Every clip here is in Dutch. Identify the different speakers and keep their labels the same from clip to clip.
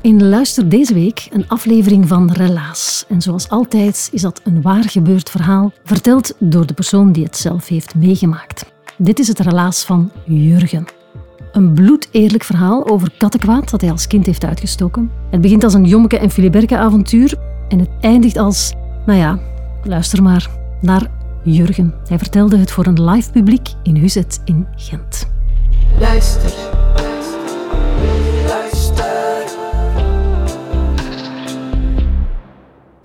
Speaker 1: In Luister deze week een aflevering van Relaas. En zoals altijd is dat een waar gebeurd verhaal, verteld door de persoon die het zelf heeft meegemaakt. Dit is het relaas van Jurgen. Een bloedeerlijk verhaal over kattenkwaad dat hij als kind heeft uitgestoken. Het begint als een Jommeke en Filiberke avontuur en het eindigt als, nou ja, luister maar, naar Jurgen. Hij vertelde het voor een live publiek in Huzet in Gent.
Speaker 2: Luister.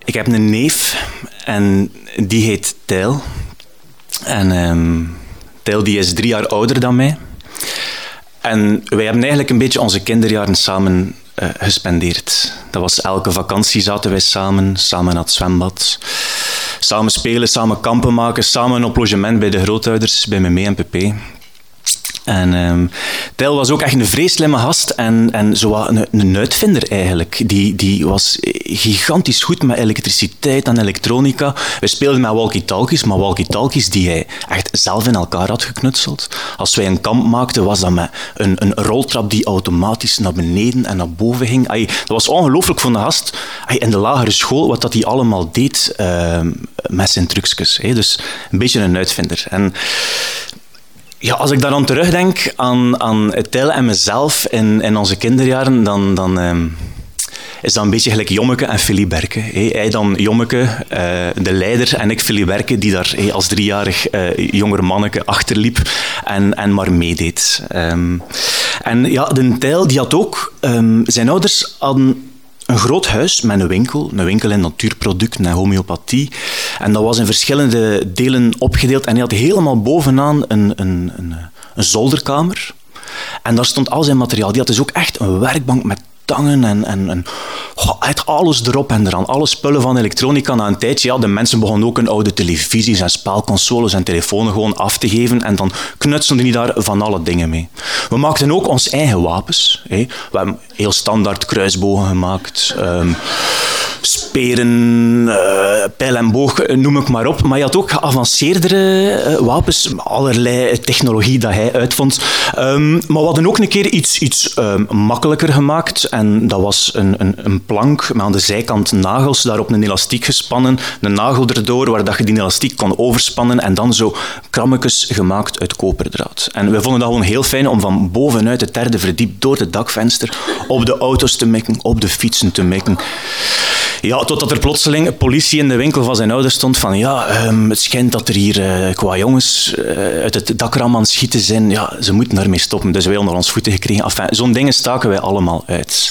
Speaker 3: Ik heb een neef en die heet Tijl. En um, die is drie jaar ouder dan mij. En wij hebben eigenlijk een beetje onze kinderjaren samen uh, gespendeerd. Dat was elke vakantie zaten wij samen, samen naar het zwembad. Samen spelen, samen kampen maken, samen op logement bij de grootouders, bij mijn mee en pp. En um, was ook echt een vreselijke gast en, en zo een, een uitvinder eigenlijk. Die, die was gigantisch goed met elektriciteit en elektronica. We speelden met walkie-talkies, maar walkie-talkies die hij echt zelf in elkaar had geknutseld. Als wij een kamp maakten, was dat met een, een roltrap die automatisch naar beneden en naar boven ging. Ay, dat was ongelooflijk voor de gast ay, in de lagere school, wat dat hij allemaal deed uh, met zijn trucjes. Hey. Dus een beetje een uitvinder. En ja, als ik daar dan terugdenk aan, aan het en mezelf in, in onze kinderjaren, dan, dan um, is dat een beetje gelijk Jommeke en Filiberke. Hey, hij dan Jommeke, uh, de leider, en ik Filiberke, die daar als driejarig uh, jonger manneke achterliep en, en maar meedeed. Um, en ja, de tijl die had ook... Um, zijn ouders hadden een groot huis met een winkel, een winkel in natuurproducten en homeopathie. En dat was in verschillende delen opgedeeld. En hij had helemaal bovenaan een, een, een, een zolderkamer. En daar stond al zijn materiaal. Die had dus ook echt een werkbank met tangen en, en, en alles erop en eraan. Alle spullen van elektronica na een tijdje. Ja, de mensen begonnen ook hun oude televisies en spelconsoles en telefoons gewoon af te geven en dan knutselden die daar van alle dingen mee. We maakten ook ons eigen wapens. Hè. We hebben heel standaard kruisbogen gemaakt. Um, speren, uh, pijl en boog, eh, noem ik maar op. Maar je had ook geavanceerdere uh, wapens, allerlei technologie dat hij uitvond. Um, maar we hadden ook een keer iets, iets um, makkelijker gemaakt. En dat was een, een, een, plank met aan de zijkant nagels, daarop een elastiek gespannen, een nagel erdoor, waar dat je die elastiek kon overspannen en dan zo krammetjes gemaakt uit koperdraad. En we vonden dat gewoon heel fijn om van bovenuit het derde verdiep door het dakvenster op de auto's te mikken, op de fietsen te mikken. Ja, totdat er plotseling politie in de winkel van zijn ouders stond van ja, um, het schijnt dat er hier uh, qua jongens uh, uit het dakram aan schieten zijn. Ja, ze moeten daarmee stoppen. Dus wij onder ons voeten gekregen. Enfin, zo'n dingen staken wij allemaal uit.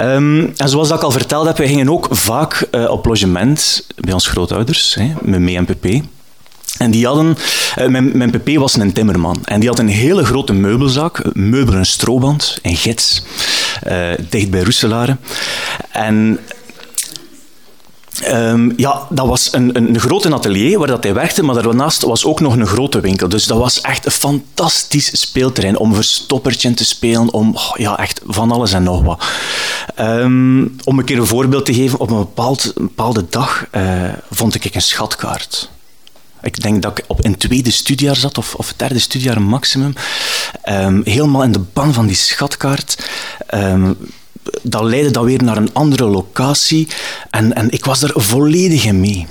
Speaker 3: Um, en zoals dat ik al verteld heb, wij gingen ook vaak uh, op logement bij ons grootouders, hè, met mee en pp. En die hadden, uh, mijn, mijn pp was een timmerman. En die had een hele grote meubelzaak, meubel en stroband, in Gits, uh, dicht bij Roeselare. En Um, ja, dat was een, een, grote atelier waar dat hij werkte, maar daarnaast was ook nog een grote winkel. Dus dat was echt een fantastisch speelterrein om verstoppertje te spelen, om oh, ja, echt van alles en nog wat. Um, om een keer een voorbeeld te geven, op een, bepaald, een bepaalde dag uh, vond ik een schatkaart. Ik denk dat ik op een tweede studiejaar zat, of, of derde studiejaar maximum. Um, helemaal in de ban van die schatkaart dat leidde dan weer naar een andere locatie en, en ik was er volledig in mee.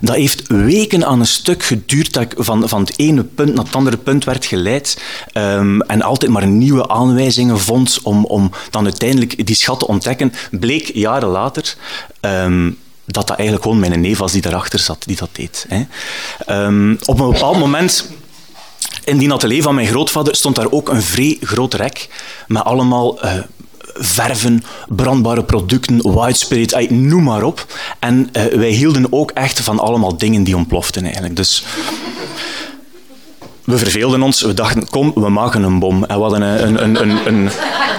Speaker 3: Dat heeft weken aan een stuk geduurd dat ik van, van het ene punt naar het andere punt werd geleid um, en altijd maar nieuwe aanwijzingen vond om, om dan uiteindelijk die schat te ontdekken. Bleek jaren later um, dat dat eigenlijk gewoon mijn neef was die daarachter zat, die dat deed. Hè. Um, op een bepaald moment in die atelier van mijn grootvader stond daar ook een vrij groot rek met allemaal uh, verven, brandbare producten, white spirit, noem maar op. En uh, wij hielden ook echt van allemaal dingen die ontploften eigenlijk. Dus we verveelden ons. We dachten, kom, we maken een bom. En we hadden een, een, een, een,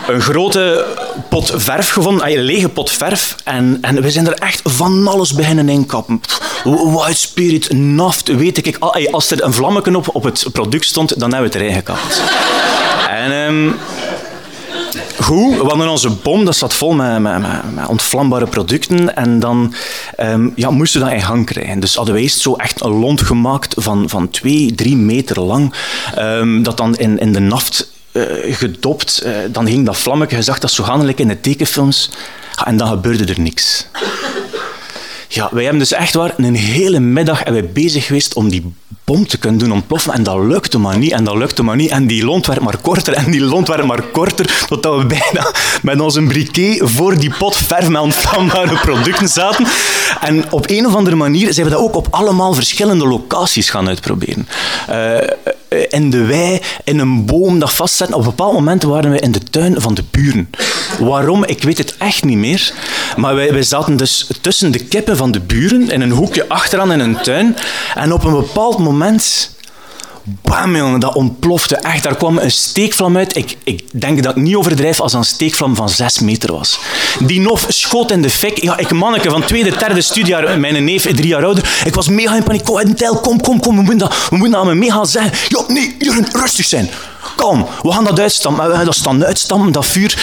Speaker 3: een grote pot verf gevonden, een lege pot verf. En, en we zijn er echt van alles beginnen inkappen. White spirit, naft, weet ik. Als er een vlammetje op, het product stond, dan hebben we het erin gekapt. En... Um, Goed, we hadden onze bom, dat zat vol met, met, met ontvlambare producten. En dan um, ja, moesten we dat in gang krijgen. Dus hadden we eerst zo echt een lont gemaakt van, van twee, drie meter lang. Um, dat dan in, in de naft uh, gedopt. Uh, dan ging dat vlammetje, je zag dat zo gaan in de tekenfilms. en dan gebeurde er niks. Ja, wij hebben dus echt waar een hele middag en wij bezig geweest om die bom te kunnen doen ontploffen. En dat lukte maar niet, en dat lukte maar niet. En die lont werd maar korter, en die lont werd maar korter, totdat we bijna met onze briquet voor die pot verf met producten zaten. En op een of andere manier zijn we dat ook op allemaal verschillende locaties gaan uitproberen. Uh, in de wei, in een boom dat vastzetten. Op een bepaald moment waren we in de tuin van de buren. Waarom? Ik weet het echt niet meer. Maar wij, wij zaten dus tussen de kippen van de buren, in een hoekje achteraan in een tuin. En op een bepaald moment Bam, jongen, dat ontplofte echt. Daar kwam een steekvlam uit. Ik, ik denk dat ik niet overdrijf als dat een steekvlam van zes meter was. Die nof schoot in de fik. Ja, ik manneke van tweede, derde studiejaar, mijn neef drie jaar ouder. Ik was mega in paniek. Kom, tel, kom, kom, kom. We moeten dat, we moeten aan me mee gaan zeggen. Ja, nee, Jurgen, rustig zijn. Kom, we gaan dat uitstampen. We gaan dat staan uitstampen, dat vuur.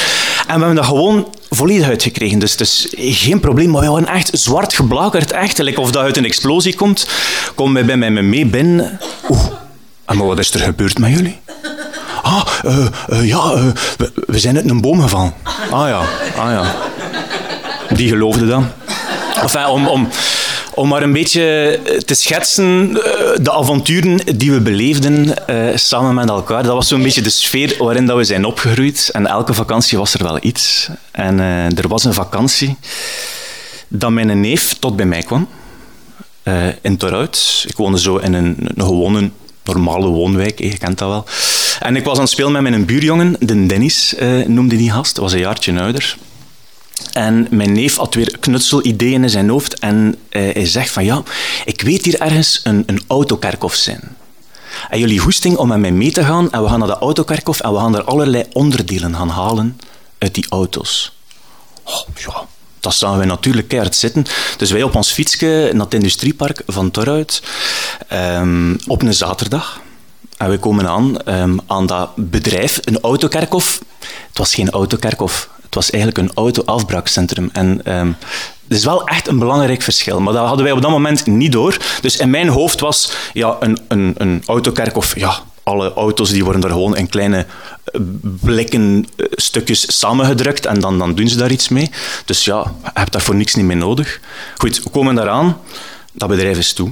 Speaker 3: En we hebben dat gewoon volledig uitgekregen. Dus het is geen probleem. Maar we waren echt zwart geblakerd. Echt, of dat uit een explosie komt. Kom bij mij mee binnen. Oeh. Maar wat is er gebeurd met jullie? Ah, uh, uh, ja, we, we, zijn uit een boom gevallen. Ah ja, ah ja. Die geloofde dan. Enfin, om, om, om maar een beetje te schetsen, de avonturen die we beleefden samen met elkaar, dat was zo'n beetje de sfeer waarin dat we zijn opgegroeid. En elke vakantie was er wel iets. En er was een vakantie dat mijn neef tot bij mij kwam. in Torhout. Ik woonde zo in een, een gewone normale woonwijk, je kent dat wel. En ik was aan het spelen met mijn buurjongen, de Dennis eh, noemde die gast, was een jaartje ouder. En mijn neef had weer knutselideeën in zijn hoofd en eh, hij zegt van ja, ik weet hier ergens een, een autokerkhof zijn. En jullie hoesting om met mij mee te gaan en we gaan naar de autokerkhof en we gaan er allerlei onderdelen gaan halen uit die auto's. Oh, ja, dat zagen we natuurlijk keihard zitten. Dus wij op ons fietsje naar het industriepark van Torhout um, op een zaterdag. En we komen aan um, aan dat bedrijf, een autokerkhof. Het was geen autokerkhof, het was eigenlijk een autoafbraakcentrum. En um, dat is wel echt een belangrijk verschil. Maar dat hadden wij op dat moment niet door. Dus in mijn hoofd was ja, een, een, een autokerkhof... Ja, alle auto's die worden er gewoon in kleine eh, blikken eh, stukjes samengedrukt en dan, dan doen ze daar iets mee. Dus ja, je hebt daarvoor niks niet meer nodig. Goed, we komen daaraan. Dat bedrijf is toe.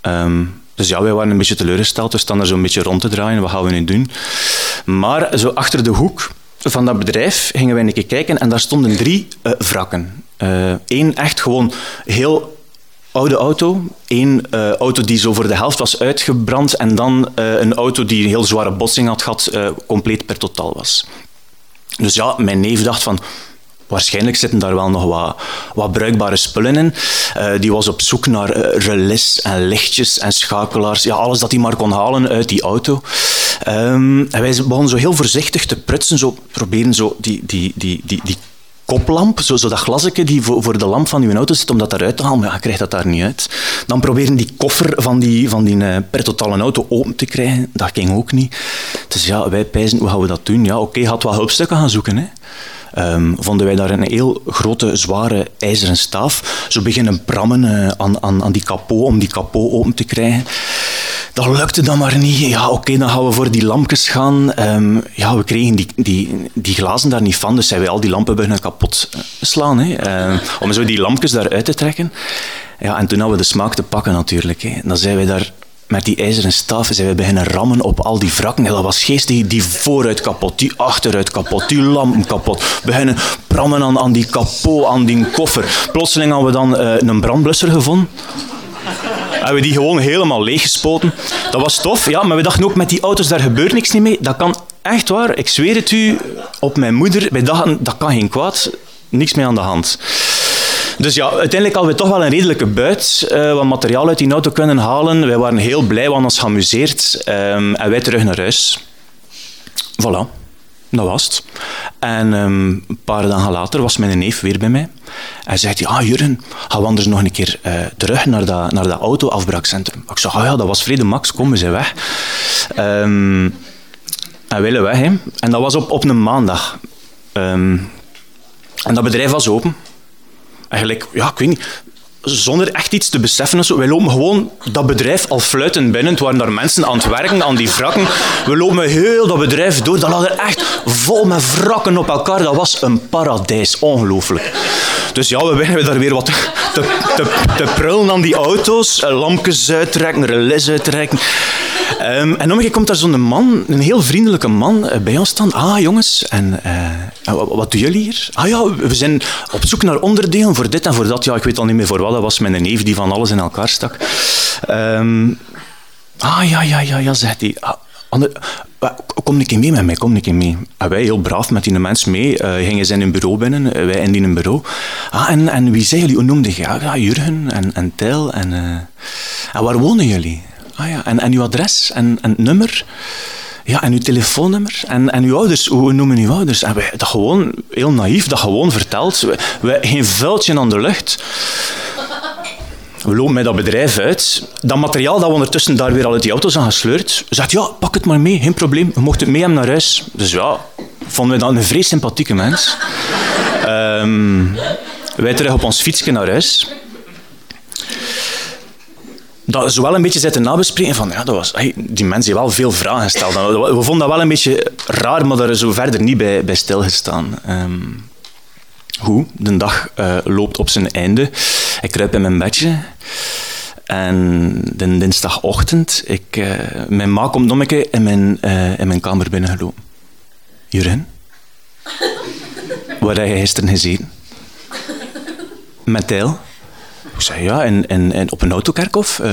Speaker 3: Ehm, dus ja, wij waren een beetje teleurgesteld. We staan er zo'n beetje rond te draaien. Wat gaan we nu doen? Maar zo achter de hoek van dat bedrijf gingen wij een keer kijken en daar stonden drie uh, wrakken. Eén echt gewoon heel oude auto. Eén uh, auto die zo voor de helft was uitgebrand en dan een auto die een heel zware botsing had gehad, compleet per totaal was. Dus ja, mijn neef dacht van... Waarschijnlijk zitten daar wel nog wat, wat bruikbare spullen in. die was op zoek naar relais en lichtjes en schakelaars. Ja, alles dat hij maar kon halen uit die auto. Um, en wij begonnen zo heel voorzichtig te prutsen, zo proberen zo die, die, die, die, die koplamp, zo, zo dat glasje die voor, de lamp van uw auto zit, om dat eruit te halen, maar je krijgt dat daar niet uit. Dan proberen die koffer van die, van die uh, per totale auto open te krijgen, dat ging ook niet. Dus ja, wij pijzen, hoe gaan we dat doen? Ja, oké, okay, had wel hulpstukken gaan zoeken, hè. Um, vonden wij daar een heel grote, zware ijzeren staaf. Zo beginnen prammen uh, aan, aan, aan die kapot, om die kapot open te krijgen. Dat lukte dan maar niet. Ja, oké, dan gaan we voor die lampjes gaan. Um, ja, we kregen die, die, die glazen daar niet van, dus zijn we al die lampen beginnen kapot eh, slaan. Hè, um, om zo die lampjes daaruit te trekken. Ja, en toen hadden we de smaak te pakken natuurlijk. Hè. Dan zijn we daar met die ijzeren staven zijn we beginnen rammen op al die wrakken. dat was geestig. Die vooruit kapot, die achteruit kapot, die lampen kapot. Beginnen prammen aan, aan die kapot, aan die koffer. Plotseling hadden we dan uh, een brandblusser gevonden. Hebben we die gewoon helemaal leeggespoten. Dat was tof, ja, maar we dachten ook met die auto's, daar gebeurt niks niet mee. Dat kan echt waar, ik zweer het u, op mijn moeder. Wij dachten, dat kan geen kwaad, niks mee aan de hand. Dus ja, uiteindelijk hadden we toch wel een redelijke buit, uh, wat materiaal uit die auto kunnen halen. Wij waren heel blij, we ons geamuseerd. Um, en wij terug naar huis. Voilà. Dat was het. En um, een paar dagen later was mijn neef weer bij mij. Hij zegt, ja Jurgen, gaan we anders nog een keer uh, terug naar dat, naar dat autoafbraakcentrum? Ik zeg, oh ja, dat was vrede max, kom, we zijn weg. Um, en willen weg, hè. En dat was op, op een maandag. En dat bedrijf was open. Eigenlijk, ja, ik weet niet. zonder echt iets te beseffen. Zo. Wij lopen gewoon dat bedrijf al fluitend binnen. Het waren daar mensen aan het werken, aan die wrakken. We lopen heel dat bedrijf door. Dat lag er echt vol met wrakken op elkaar. Dat was een paradijs. Ongelooflijk. Dus ja, we beginnen daar weer wat te, prullen aan die auto's. Lampjes uittrekken, relais uittrekken. Um, en omgekeerd komt daar zo'n man, een heel vriendelijke man, eh, bij ons staan. Ah, jongens, en uh, wat doen jullie hier? Ah ja, we zijn op zoek naar onderdelen voor dit en voor dat. Ja, ik weet al niet meer voor wat. Dat was mijn neef die van alles in elkaar stak. Um, ah, ja, ja, ja, ja, zegt hij. Ah, kom een keer mee met mij, kom een keer mee. En wij heel braaf met die mensen mee, uh, gingen ze in bureau binnen, wij in een bureau. Ah, en, en wie zijn jullie? Hoe noemde je? Ja, Jurgen en, en Tel. En, uh, en waar wonen jullie? Ah ja, en, uw adres en, en nummer? Ja, en uw telefoonnummer? En, en uw ouders, hoe noemen uw ouders? En wij dat gewoon, heel naïef, dat gewoon verteld. Wij, geen vuiltje aan de lucht. We lopen met dat bedrijf uit. Dat materiaal dat we ondertussen daar weer al uit die auto's aan gesleurd. Zegt, ja, pak het maar mee, geen probleem. We mochten het mee hem naar huis. Dus ja, vonden we dat een vrees sympathieke mens. um, wij terug op ons fietsje naar huis dat ze wel een beetje zitten nabespreken van, ja, dat was, hey, die mensen hebben wel veel vragen gesteld. We vonden dat wel een beetje raar, maar daar zo verder niet bij, bij stilgestaan. Um, hoe, de dag uh, loopt op zijn einde. Ik kruip in mijn bedje. En de dinsdagochtend, ik, uh, mijn ma komt nog een in mijn, uh, in mijn kamer binnengelopen. Jurgen, waar heb je gisteren gezeten? Met. Ik zei, ja, en, en, en op een autokerkhof. Uh,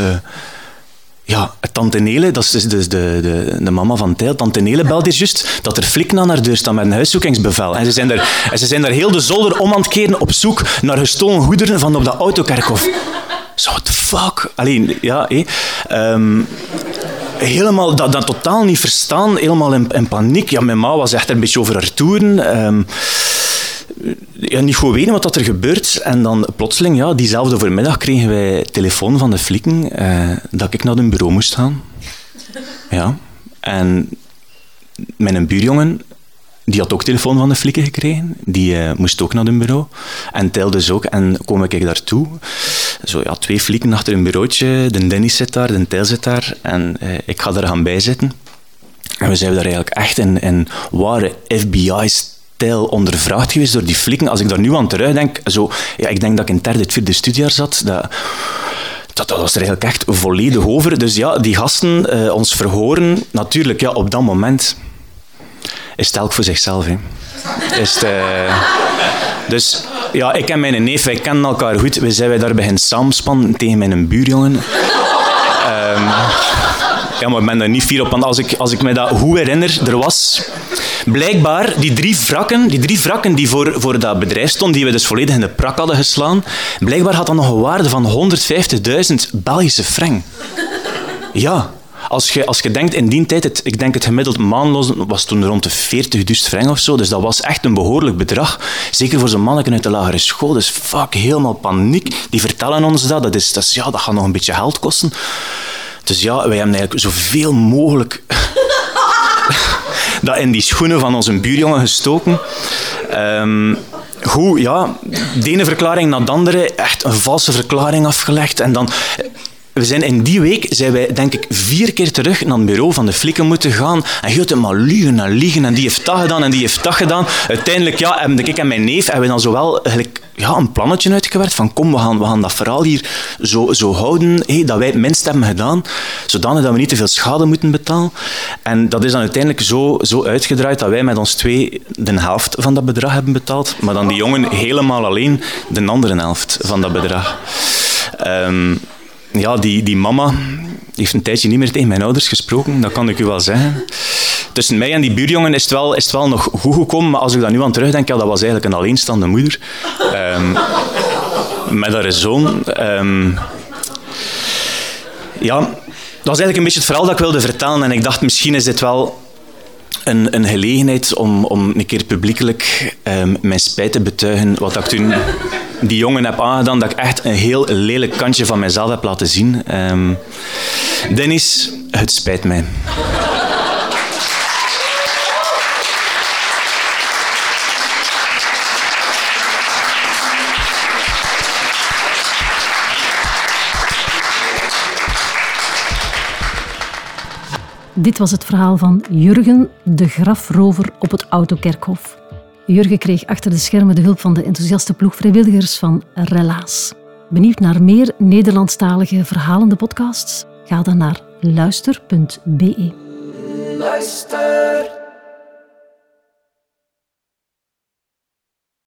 Speaker 3: ja, tante Nele, dat is dus de, de, de mama van Tijl. Tante Nele belde juist dat er flikken aan haar deur staan met een huiszoekingsbevel. En ze zijn daar, en ze zijn daar heel de zolder om aan het keren op zoek naar gestolen goederen van op dat autokerkhof. Zo, what the fuck? Alleen, ja, hé. Um, helemaal dat, dat totaal niet verstaan, helemaal in, in, paniek. Ja, mijn ma was echt een beetje over haar toeren. Um, ja, niet goed weten wat er gebeurt. En dan plotseling, ja, diezelfde voormiddag kregen wij telefoon van de flikken eh, dat ik naar hun bureau moest gaan. Ja. En mijn buurjongen, die had ook telefoon van de flikken gekregen. Die uh, moest ook naar hun bureau. En Tel dus ook. En kom ik daartoe. Zo ja, twee flikken achter een bureautje. De Dennis zit daar, de Tel zit daar. En uh, ik ga daar gaan bijzitten. En we zijn daar eigenlijk echt in, in ware FBI's tijl ondervraagd geweest door die flikken. Als ik daar nu aan terugdenk, zo, ja, ik denk dat ik in het derde, vierde studiejaar zat. Dat, dat, was er eigenlijk echt volledig over. Dus ja, die gasten uh, ons verhoren, natuurlijk, ja, op dat moment is het elk voor zichzelf. Hè. Is het, uh, dus ja, ik en mijn neef, wij kennen elkaar goed. We zijn wij daar beginnen samenspannen tegen mijn buurjongen. Um, ja, maar ik ben daar niet fier op, want als ik, als ik me dat goed herinner, er was blijkbaar die drie wrakken, die drie wrakken die voor, voor dat bedrijf stonden, die we dus volledig in de prak hadden geslaan, blijkbaar had dat nog een waarde van 150.000 Belgische frank. Ja, als je, als je denkt in die tijd, het, ik denk het gemiddeld maandloos was toen rond de 40.000 frank of zo, dus dat was echt een behoorlijk bedrag. Zeker voor zo'n manneken uit de lagere school. Dus fuck, helemaal paniek. Die vertellen ons dat. Dat, is, dat, ja, dat gaat nog een beetje geld kosten. Dus ja, wij hebben eigenlijk zoveel mogelijk dat in die schoenen van onze buurjongen gestoken. Um, goed, ja, de ene verklaring na de andere, echt een valse verklaring afgelegd. En dan we zijn in die week zijn wij, denk ik, vier keer terug naar het bureau van de flikken moeten gaan. En je maar liegen en liegen. En die heeft dat gedaan en die heeft dat gedaan. Uiteindelijk, ja, hebben ik en mijn neef hebben dan zowel eigenlijk, ja, een plannetje uitgewerkt van kom, we gaan, we gaan dat verhaal hier zo, zo houden, hey, dat wij het minst hebben gedaan, zodanig dat we niet te veel schade moeten betalen. En dat is dan uiteindelijk zo, zo uitgedraaid dat wij met ons twee de helft van dat bedrag hebben betaald, maar dan die jongen helemaal alleen de andere helft van dat bedrag. Um, ja, die, die mama heeft een tijdje niet meer tegen mijn ouders gesproken, dat kan ik u wel zeggen. Tussen mij en die buurjongen is het wel, is het wel nog goed gekomen, maar als ik daar nu aan terugdenk, ja, dat was eigenlijk een alleenstaande moeder. Um, met haar zoon. Um, ja, dat was eigenlijk een beetje het verhaal dat ik wilde vertellen en ik dacht, misschien is dit wel een, een gelegenheid om, om een keer publiekelijk um, mijn spijt te betuigen wat ik toen die jongen heb aangedaan dat ik echt een heel lelijk kantje van mezelf heb laten zien. Ehm, Dennis, het spijt mij.
Speaker 1: Dit was het verhaal van Jurgen, de grafrover op het Autokerkhof. Jurgen kreeg achter de schermen de hulp van de enthousiaste ploeg vrijwilligers van Relaas. Benieuwd naar meer Nederlandstalige verhalende podcasts? Ga dan naar luister.be. Luister.